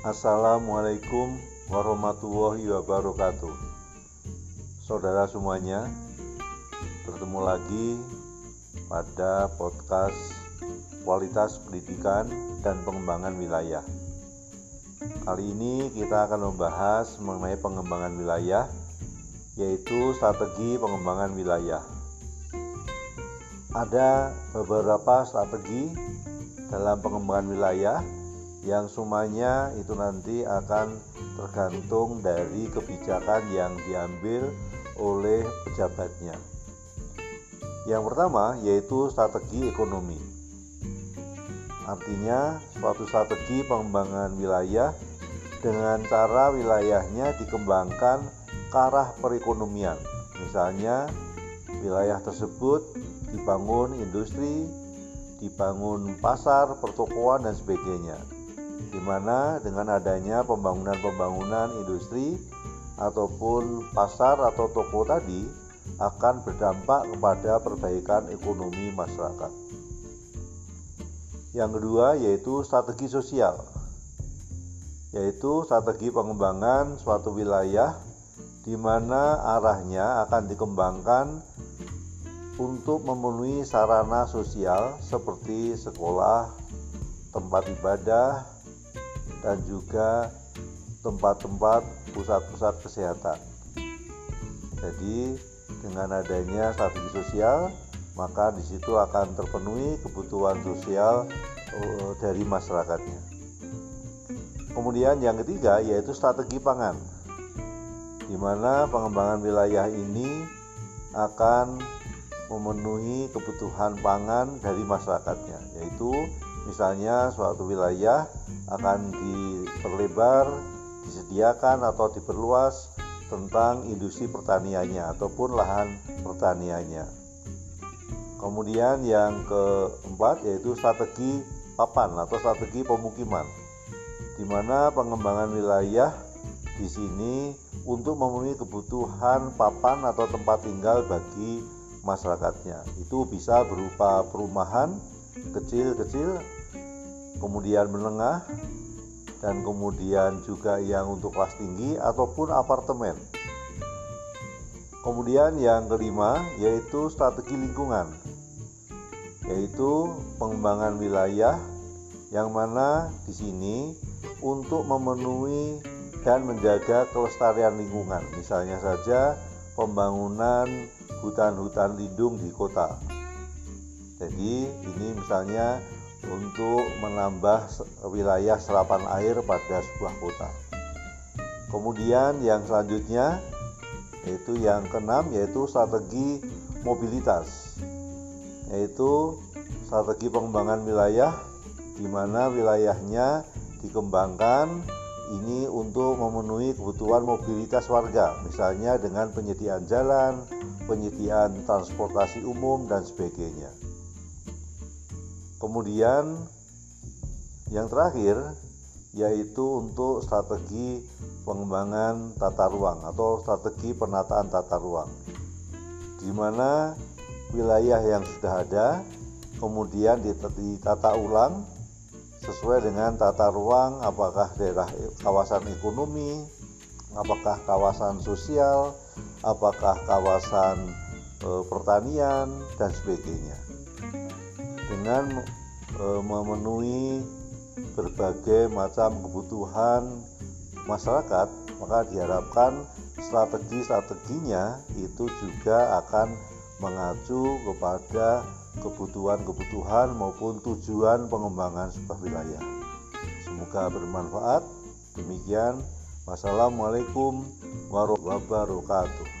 Assalamualaikum warahmatullahi wabarakatuh. Saudara semuanya, bertemu lagi pada podcast kualitas pendidikan dan pengembangan wilayah. Kali ini kita akan membahas mengenai pengembangan wilayah, yaitu strategi pengembangan wilayah. Ada beberapa strategi dalam pengembangan wilayah yang semuanya itu nanti akan tergantung dari kebijakan yang diambil oleh pejabatnya. Yang pertama yaitu strategi ekonomi. Artinya suatu strategi pengembangan wilayah dengan cara wilayahnya dikembangkan ke arah perekonomian. Misalnya wilayah tersebut dibangun industri, dibangun pasar, pertokoan dan sebagainya. Di mana dengan adanya pembangunan-pembangunan industri ataupun pasar atau toko tadi akan berdampak kepada perbaikan ekonomi masyarakat. Yang kedua yaitu strategi sosial, yaitu strategi pengembangan suatu wilayah di mana arahnya akan dikembangkan untuk memenuhi sarana sosial seperti sekolah, tempat ibadah, dan juga tempat-tempat pusat-pusat kesehatan. Jadi dengan adanya strategi sosial, maka di situ akan terpenuhi kebutuhan sosial eh, dari masyarakatnya. Kemudian yang ketiga yaitu strategi pangan, di mana pengembangan wilayah ini akan memenuhi kebutuhan pangan dari masyarakatnya, yaitu misalnya suatu wilayah akan diperlebar disediakan atau diperluas tentang industri pertaniannya ataupun lahan pertaniannya. Kemudian yang keempat yaitu strategi papan atau strategi pemukiman, di mana pengembangan wilayah di sini untuk memenuhi kebutuhan papan atau tempat tinggal bagi masyarakatnya. Itu bisa berupa perumahan kecil-kecil, kemudian menengah, dan kemudian juga yang untuk kelas tinggi ataupun apartemen. Kemudian yang kelima yaitu strategi lingkungan, yaitu pengembangan wilayah yang mana di sini untuk memenuhi dan menjaga kelestarian lingkungan. Misalnya saja pembangunan hutan-hutan lindung di kota. Jadi ini misalnya untuk menambah wilayah serapan air pada sebuah kota. Kemudian yang selanjutnya yaitu yang keenam yaitu strategi mobilitas yaitu strategi pengembangan wilayah di mana wilayahnya dikembangkan ini untuk memenuhi kebutuhan mobilitas warga misalnya dengan penyediaan jalan, penyediaan transportasi umum dan sebagainya. Kemudian yang terakhir yaitu untuk strategi pengembangan tata ruang atau strategi penataan tata ruang. Di mana wilayah yang sudah ada kemudian ditata ulang sesuai dengan tata ruang apakah daerah kawasan ekonomi apakah kawasan sosial apakah kawasan e, pertanian dan sebagainya dengan e, memenuhi berbagai macam kebutuhan masyarakat maka diharapkan strategi-strateginya itu juga akan mengacu kepada kebutuhan-kebutuhan maupun tujuan pengembangan sebuah wilayah. Semoga bermanfaat. Demikian, wassalamualaikum warahmatullahi wabarakatuh.